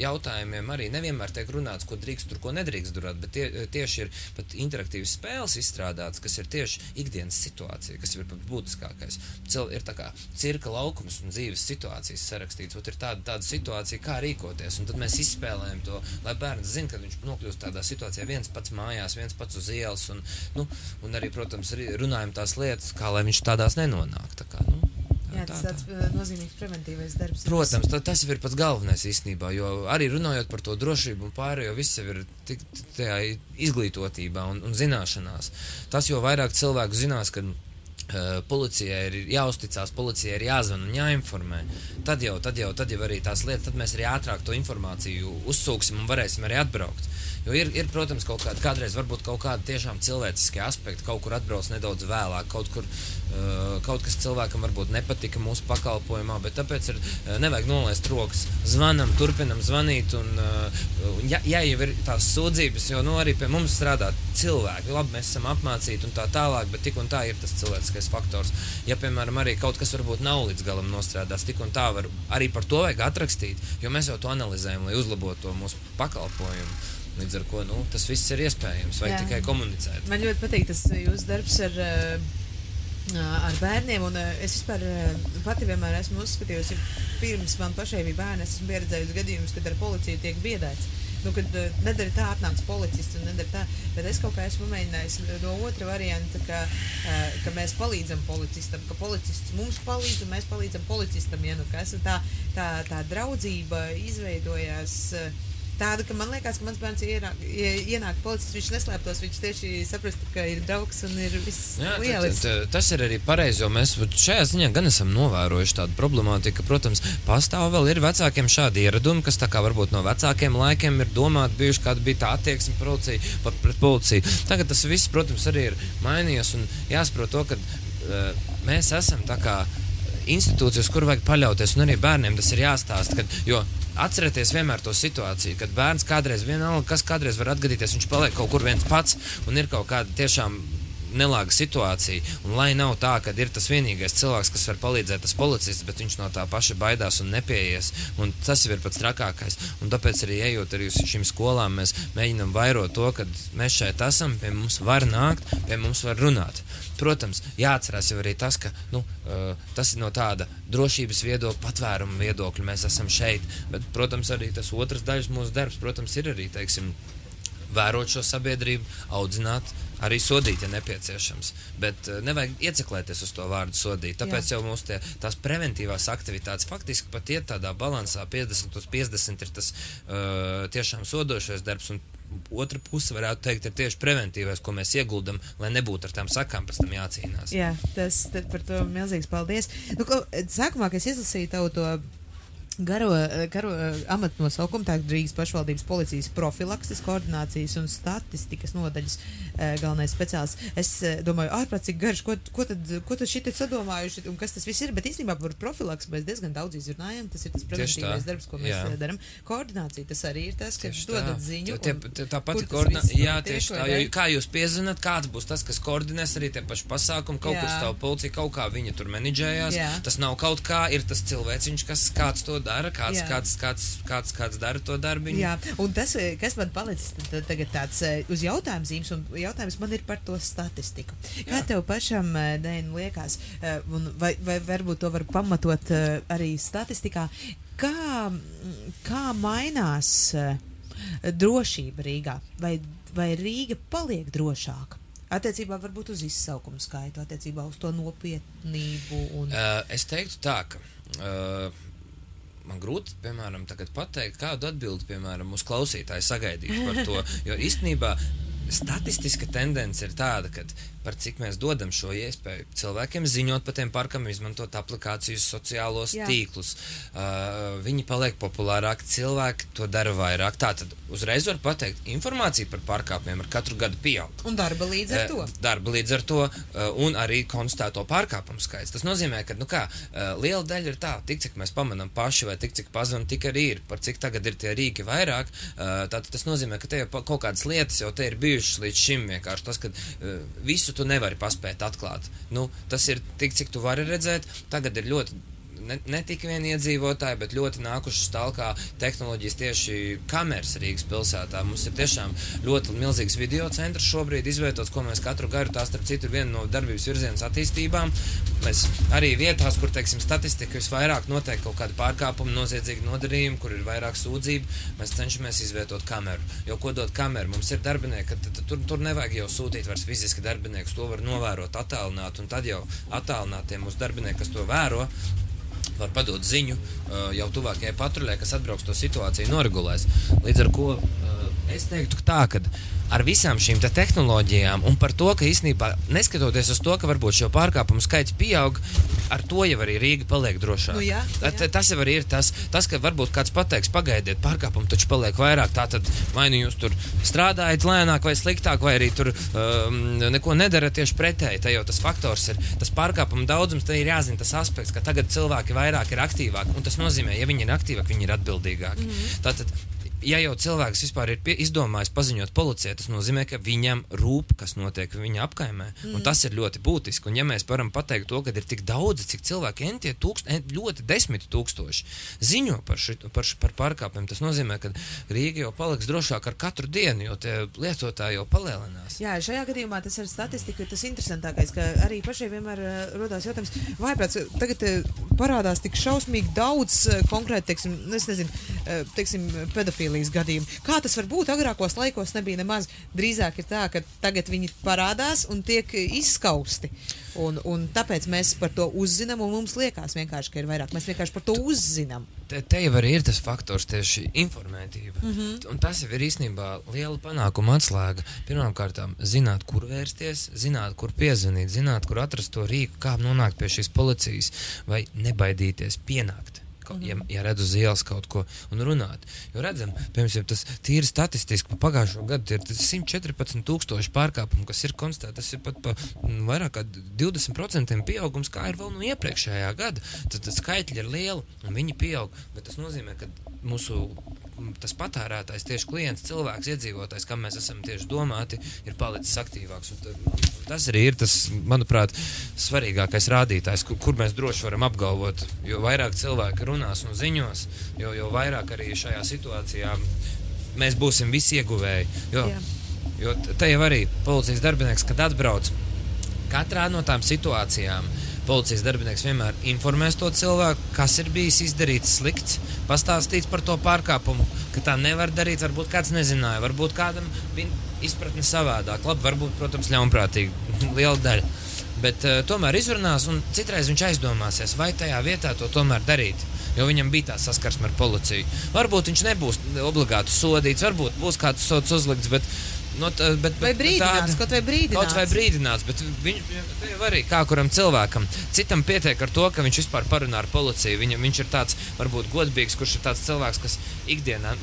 jautājumiem arī nevienmēr tiek runāts, ko drīkst tur, ko nedrīkst durāt, bet tie, eh, tieši ir pat interaktīvas spēles izstrādātas, kas ir tieši ikdienas situācija, kas ir pat būtiskākais. Cil, ir tā kā cirka laukums un dzīves situācijas sarakstīts, un ir tāda, tāda situācija, kā rīkoties, un tad mēs izspēlējam to, lai bērns zina, kad viņš nokļūst tādā situācijā viens pats mājās, viens pats uz ielas, un, nu, un arī, protams, runājam tās lietas, kā lai viņš tādās nenonāk. Tā kā, nu, Jā, tas tā, tā. tāds nozīmīgs preventīvais darbs. Protams, tā, tas ir pats galvenais īstenībā, jo arī runājot par to drošību un pārējo, viss jau ir tik tajā izglītotībā un, un zināšanās. Tas jau vairāk cilvēku zinās, ka Uh, policijai ir jāuzticas, policijai ir jāzvan un jāinformē. Tad jau, tad jau, tad jau arī tās lietas, tad mēs arī ātrāk to informāciju uzsūksim un varēsim arī atbraukt. Jo ir, ir protams, kaut kāda, kādreiz varbūt kaut kāda tiešām cilvēciskie aspekti, kaut kur atbrauc nedaudz vēlāk, kaut kur uh, kaut kas cilvēkam varbūt nepatika mūsu pakalpojumā, bet tāpēc ir uh, nevajag nolaist rokas. Zvanam, turpinam zvanīt, un, uh, ja, ja jau ir tās sūdzības, jo nu, arī pie mums strādā cilvēki, labi, mēs esam apmācīti un tā tālāk, bet tik un tā ir tas cilvēciskais faktors. Ja, piemēram, arī kaut kas varbūt nav līdz galam nostrādāts, tik un tā var arī par to vajag atrakstīt, jo mēs jau to analizējam, lai uzlabotu to mūsu pakalpojumu. Līdz ar to nu, tas viss ir iespējams, vai Jā. tikai komunicēt. Man ļoti patīk tas jūsu darbs ar ar bērniem. Es vispār pati vienmēr esmu uzskatījusi, pirms man pašai bija bērni, es esmu pieredzējusi gadījumus, kad ar policiju tiek biedēts. Nu, kad nedara tā, atnāc policists un nedara tā. Bet es kaut kā esmu mēģinājis no otra varianta, ka, ka mēs palīdzam policistam, ka policists mums palīdz un mēs palīdzam policistam. Ja, nu, tā, tā, tā draudzība izveidojās. Uh, tāda, ka man liekas, ka mans bērns ienāk, ienāk policists, viņš neslēptos, viņš tieši saprast, ka ir draugs un ir viss lieliski. Tas ir arī pareizi, jo mēs šajā ziņā gan esam novērojuši tādu problemātiku, ka, protams, pastāv vēl ir vecākiem šādi ieradumi, kas tā kā varbūt no vecākiem laikiem ir domāti bijuši, kāda bija tā attieksme policija, pret policiju. Tagad tas viss, protams, arī ir mainījies un jāsaprot to, ka uh, mēs esam tā kā institūcijas, kur vajag paļauties, un arī bērniem tas ir jāstāsta. Kad, jo Atcerieties vienmēr to situāciju, kad bērns kādreiz vienalga, kas kādreiz var atgadīties, viņš paliek kaut kur viens pats un ir kaut kāda tiešām nelāga situācija. Un lai nav tā, ka ir tas vienīgais cilvēks, kas var palīdzēt, tas policists, bet viņš no tā paša baidās un nepieies. Un tas ir pats trakākais. Un tāpēc arī ejot arī uz šīm skolām, mēs mēģinām vairot to, ka mēs šeit esam, pie mums var nākt, pie mums var runāt. Protams, jāatcerās jau arī tas, ka nu, tas ir no tāda drošības viedokļa, patvēruma viedokļa. Mēs esam šeit, bet, protams, arī tas otrs daļas mūsu darbs, protams, ir arī, teiksim, vērot šo sabiedrību, audzināt, arī sodīt, ja nepieciešams. Bet uh, nevajag ieceklēties uz to vārdu sodīt. Tāpēc Jā. jau mums tie, tās preventīvās aktivitātes faktiski pat iet tādā balansā 50 uz 50 ir tas uh, tiešām sodošais darbs. Otra puse, varētu teikt, ir tieši preventīvais, ko mēs ieguldam, lai nebūtu ar tām sakām pēc tam jācīnās. Jā, tas par to milzīgs paldies. Nu, ko, sākumā, kad es izlasīju tavu to Garo, garo amatnosaukumu, tā ir Rīgas pašvaldības policijas profilakses, koordinācijas un statistikas nodaļas e, galvenais speciālists. Es domāju, ārprāt, cik garš, ko, ko tad, ko tad šitie sadomājuši un kas tas viss ir, bet īstenībā par profilaks mēs diezgan daudz izrunājam, tas ir tas preventīvais darbs, ko mēs jā. Darām. Koordinācija tas arī ir tas, ka dodat ziņu. Tie, tie, tā pati koordinācija, jā, tieši tā, jo kā jūs piezinat, kāds būs tas, kas koordinēs arī tie paši pasākumi, kaut jā. kur stāv policija, kaut kā viņa tur menedžējās. Jā. Tas nav kaut kā, ir tas cilvēciņš, kas kāds to dara, kāds, Jā. kāds, kāds, kāds, kāds dara to darbu. Jā, un tas, eh, kas man palicis tagad tāds eh, uz jautājums zīmes, un jautājums man ir par to statistiku. Kā Jā. tev pašam, eh, Dēn, liekas, vai, vai varbūt to var pamatot arī statistikā, kā, kā mainās drošība Rīgā, vai, vai Rīga paliek drošāka? Attiecībā varbūt uz izsaukumu skaitu, attiecībā uz to nopietnību. Un... Uh, es teiktu tā, ka uh, man grūti, piemēram, pateikt, kādu atbildi, piemēram, uz klausītāju sagaidīt par to. Jo īstenībā statistiska tendence ir tāda, ka par cik mēs dodam šo iespēju cilvēkiem ziņot par tiem parkam, izmantot aplikācijas, sociālos Jā. tīklus. Uh, viņi paliek populārāki, cilvēki to dara vairāk. Tā tad uzreiz var pateikt, informācija par pārkāpumiem ar katru gadu pieaug. Un darba līdz ar to. Uh, darba līdz ar to, uh, un arī konstatēto pārkāpumu skaits. Tas nozīmē, ka, nu kā, uh, liela daļa ir tā, tik cik mēs pamanām paši, vai tik cik pazvan, tik arī ir. Par cik tagad ir tie rīki vairāk, uh, tātad tas nozīmē, ka te jau kaut kādas lietas jau te ir bijušas līdz šim vienkārši tas, ka uh, visu tu nevari paspēt atklāt. Nu, tas ir tik, cik tu vari redzēt. Tagad ir ļoti ne, ne tikai vien iedzīvotāji, bet ļoti nākušas tālāk tehnoloģijas tieši kameras Rīgas pilsētā. Mums ir tiešām ļoti milzīgs video centrs šobrīd izveidots, ko mēs katru gadu, tā starp citu, viena no darbības virzienas attīstībām. Mēs arī vietās, kur, teiksim, statistika visvairāk notiek kaut kāda pārkāpuma, noziedzīga nodarījuma, kur ir vairāk sūdzību, mēs cenšamies izvietot kameru. Jo, ko dod kameru, mums ir darbinieki, tad tur, tur nevajag jau sūtīt vairs fiziski darbiniekus, to var novērot, attālināt, un tad jau attālinātie mūsu darbinieki, kas to vēro, var padot ziņu jau tuvākajai patruļai, kas atbrauks to situāciju noregulēs. Līdz ar to es teiktu, ka tā, ka ar visām šīm te tehnoloģijām un par to, ka īstenībā neskatoties uz to, ka varbūt šo pārkāpumu skaits pieaug, ar to jau arī Rīga paliek drošāka. Nu, jā, jā. Tas jau ir tas, tas, ka varbūt kāds pateiks, pagaidiet, pārkāpumu taču paliek vairāk. Tā tad vai nu jūs tur strādājat lēnāk vai sliktāk, vai arī tur um, neko nedarat tieši pretēji. Tā jau tas faktors ir, tas pārkāpumu daudzums, te ir jāzina tas aspekts, ka tagad cilvēki vairāk ir aktīvāki. Un tas nozīmē, ja viņi ir aktīvāki, viņi ir atbildīgāki. Mm -hmm. Tātad ja jau cilvēks vispār ir pie, izdomājis paziņot policijai, tas nozīmē, ka viņam rūp, kas notiek viņa apkaimē. Mm. Un tas ir ļoti būtiski. Un ja mēs varam pateikt to, ka ir tik daudz, cik cilvēki, entie tūkst, en, ļoti desmit tūkstoši, ziņo par, ši, par, ši, par pārkāpumiem, tas nozīmē, ka Rīga jau paliks drošāk ar katru dienu, jo tie lietotāji jau palielinās. Jā, šajā gadījumā tas ir statistika, tas interesantākais, ka arī pašai vienmēr uh, rodās jautājums, vai pēc tagad uh, parādās tik šausmīgi daudz uh, konkrēti, teiksim, es nezinu, uh, teiksim, pedofīlijas gadījumu. Kā tas var būt? Agrākos laikos nebija nemaz. Drīzāk ir tā, ka tagad viņi parādās un tiek izskausti. Un, un tāpēc mēs par to uzzinām, un mums liekas vienkārši, ka ir vairāk. Mēs vienkārši par to uzzinām. Te, te jau arī ir tas faktors, tieši informētība. Mm -hmm. Un tas jau ir īstenībā liela panākuma atslēga. Pirmkārt, zināt, kur vērsties, zināt, kur piezvanīt, zināt, kur atrast to rīku, kā nonākt pie šīs policijas, vai nebaidīties pienākt kaut, ja, ja redzu uz ielas kaut ko un runāt. Jo redzam, piemēram, tas tīri statistiski pa pagājušo gadu ir 114 tūkstoši pārkāpumu, kas ir konstatēti. Tas ir pat pa vairāk kā 20% pieaugums, kā ir vēl no iepriekšējā gada. Tad skaitļi ir lieli un viņi pieaug, bet tas nozīmē, ka mūsu tas patērētājs, tieši klients, cilvēks, iedzīvotājs, kam mēs esam tieši domāti, ir palicis aktīvāks. Un tas arī ir tas, manuprāt, svarīgākais rādītājs, kur, kur mēs droši varam apgalvot. Jo vairāk cilvēki runās un ziņos, jo, jo vairāk arī šajā situācijā mēs būsim visi ieguvēji. Jo, Jā. jo te jau arī policijas darbinieks, kad atbrauc katrā no tām situācijām, policijas darbinieks vienmēr informēs to cilvēku, kas ir bijis izdarīts slikts, pastāstīts par to pārkāpumu, ka tā nevar darīt. Varbūt kāds nezināja, varbūt kādam bija izpratne savādāk. Labi, varbūt, protams, ļaunprātīgi [laughs] liela daļa. Bet uh, tomēr izrunās, un citreiz viņš aizdomāsies, vai tajā vietā to tomēr darīt. Jo viņam bija tā saskarsme ar policiju. Varbūt viņš nebūs obligāti sodīts, varbūt būs kāds sots uzlikts, bet No, tā, bet, vai brīdināts, tāda, kaut vai brīdināts. Kaut vai brīdināts, bet viņš arī kā kuram cilvēkam. Citam pietiek ar to, ka viņš vispār parunā ar policiju. Viņa, viņš ir tāds varbūt godīgs, kurš ir tāds cilvēks, kas ikdienā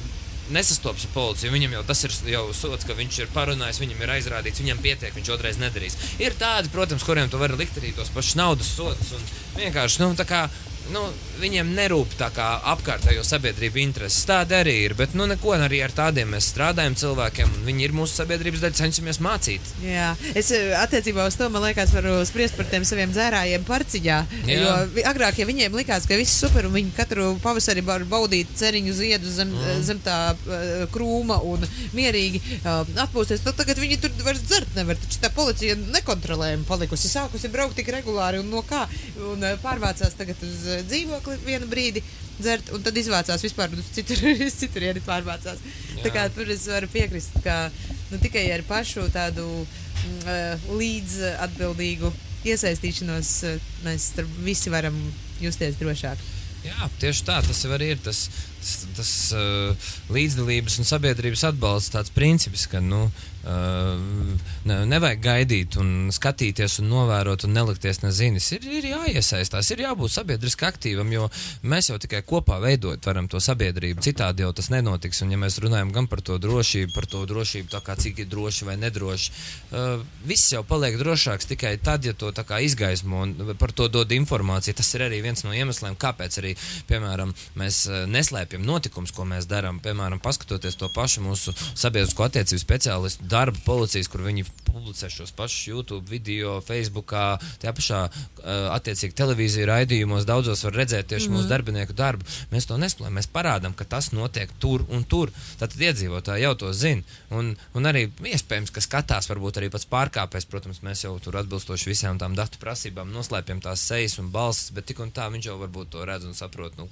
nesastopas ar policiju. Viņam jau tas ir jau sots, ka viņš ir parunājis, viņam ir aizrādīts, viņam pietiek, viņš otrreiz nedarīs. Ir tādi, protams, kuriem tu vari likt arī tos pašus naudas sodus. Vienkārši, nu, tā kā nu, viņiem nerūp tā kā apkārtējo sabiedrību intereses. Tāda arī ir, bet nu, neko arī ar tādiem mēs strādājam cilvēkiem, viņi ir mūsu sabiedrības daļa, cenšamies mācīt. Jā, es eh, attiecībā uz to, man liekas, varu spriest par tiem saviem dzērājiem parciņā. Jo agrāk, ja viņiem likās, ka viss super, un viņi katru pavasari var baudīt ceriņu ziedu zem, mm. zem tā uh, krūma un mierīgi atpūsties, tad tagad viņi tur vairs dzert nevar. Taču tā policija nekontrolējama palikusi, sākusi braukt tik regulāri un no kā, un pārvācās tagad uz dzīvokli vienu brīdi dzert, un tad izvācās vispār uz citur, [laughs] citurieni pārvācās. Jā. Tā kā tur es varu piekrist, ka nu, tikai ar pašu tādu uh, līdz atbildīgu iesaistīšanos uh, mēs visi varam justies drošāk. Jā, tieši tā, tas arī ir tas, tas, tas uh, līdzdalības un sabiedrības atbalsts, tāds princips, ka nu, ne, nevajag gaidīt un skatīties un novērot un nelikties nezinis. Ir, ir jāiesaistās, ir jābūt sabiedriski aktīvam, jo mēs jau tikai kopā veidot varam to sabiedrību. Citādi jau tas nenotiks. Un ja mēs runājam gan par to drošību, par to drošību, tā kā cik ir droši vai nedroši, uh, viss jau paliek drošāks tikai tad, ja to izgaismo un par to dod informāciju. Tas ir arī viens no iemesliem, kāpēc arī, piemēram, mēs neslēpjam notikumus, ko mēs darām. Piemēram, paskatoties to pašu mūsu sabiedrisko attiecību speciālistu darbu policijas, kur viņi publicē šos pašus YouTube video, Facebookā, tajā pašā uh, attiecīgi televīziju raidījumos. Daudzos var redzēt tieši mm -hmm. mūsu darbinieku darbu. Mēs to nespēlējam, mēs parādām, ka tas notiek tur un tur. Tad iedzīvotāji jau to zina. Un, un arī iespējams, ka skatās, varbūt arī pats pārkāpējs, protams, mēs jau tur atbilstoši visām tām datu prasībām noslēpjam tās sejas un balsis, bet tik un tā viņš jau varbūt to redz un saprot. Nu,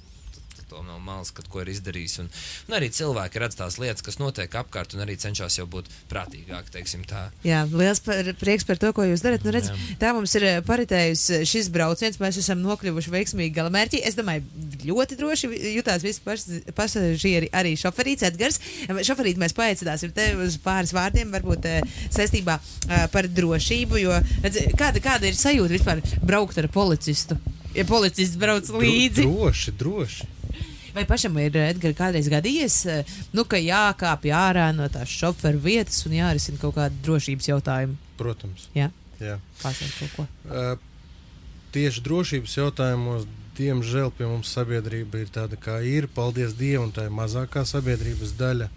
to no malas, kad ko ir izdarījis. Un, un arī cilvēki redz tās lietas, kas notiek apkārt, un arī cenšas jau būt prātīgāk. Jā, liels par, prieks par to, ko jūs darat. Nu, redz, tā mums ir paritējis eh, šis brauciens, mēs esam nokļuvuši veiksmīgi galamērķī. Es domāju, ļoti droši jutās visi pasažieri, arī šoferīts Edgars. Šoferīt mēs paaicināsim tevi uz pāris vārdiem, varbūt saistībā par drošību, jo redz, kāda, kāda ir sajūta vispār braukt ar policistu? Ja policists brauc līdzi. Droši, droši. Vai pašam ir Edgars kādreiz gadījies, eh, nu, ka jākāpj ārā no tās šoferu vietas un jārisina kaut kāda drošības jautājuma? Protams. Jā, Jā. pasaka kaut ko. Uh, tieši drošības jautājumos diemžēl pie mums sabiedrība ir tāda, kā ir. Paldies Dievam, tā ir mazākā sabiedrības daļa,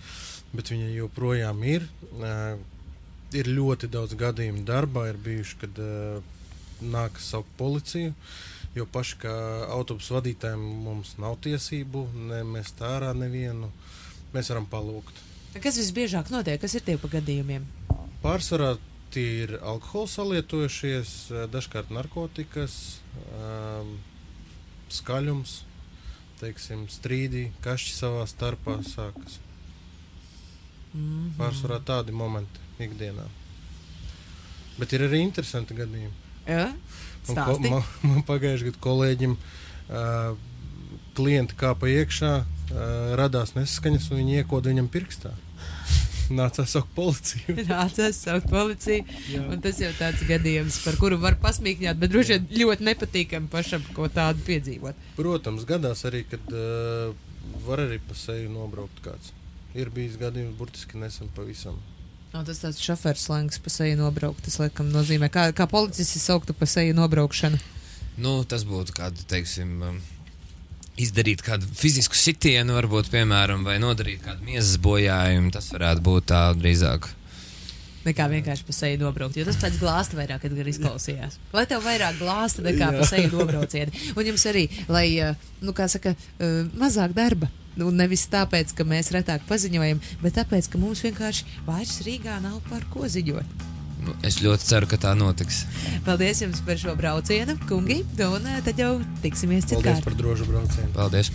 bet viņa joprojām ir. Uh, ir ļoti daudz gadījumu darbā, ir bijuši, kad uh, nākas saukt policiju. Jo paši kā autobusu vadītājiem mums nav tiesību nemest ārā nevienu. Mēs varam palūgt. Kas visbiežāk notiek? Kas ir tie pa gadījumiem? Pārsvarā tie ir alkohola salietojušies, dažkārt narkotikas, um, skaļums, teiksim, strīdi, kašķi savā starpā sākas. Mm -hmm. Pārsvarā tādi momenti ikdienā. Bet ir arī interesanti gadījumi. Ja? Ko, man, [laughs] man pagājušajā gadā kolēģim uh, klienti kāpa iekšā, uh, radās nesaskaņas un viņi iekoda viņam pirkstā. Nācās saukt policiju. [laughs] Nācās saukt policiju. Tas jau tāds gadījums, par kuru var pasmīkņāt, bet droši vien ļoti nepatīkami pašam ko tādu piedzīvot. Protams, gadās arī, kad uh, var arī pa seju nobraukt kāds. Ir bijis gadījums burtiski nesen pavisam. No, tas tāds šoferis slēgts pa seju nobraukt. Tas, laikam, nozīmē, kā, kā policists sauktu pa seju nobraukšanu. Nu, tas būtu kāda, teiksim, um, izdarīt kādu fizisku sitienu, varbūt, piemēram, vai nodarīt kādu miesas bojājumu. Tas varētu būt tā drīzāk. Nekā vienkārši pa seju nobraukt, jo tas pēc glāsta vairāk izklausījās. Lai tev vairāk glāsta nekā pa seju nobraucieni. Un jums arī, lai, uh, nu, kā saka, uh, mazāk darba. Nu, nevis tāpēc, ka mēs retāk paziņojam, bet tāpēc, ka mums vienkārši vairs Rīgā nav par ko ziņot. Nu, es ļoti ceru, ka tā notiks. Paldies jums par šo braucienu, kungi, un eh, tad jau tiksimies citkārt. Paldies par drošu braucienu. Paldies!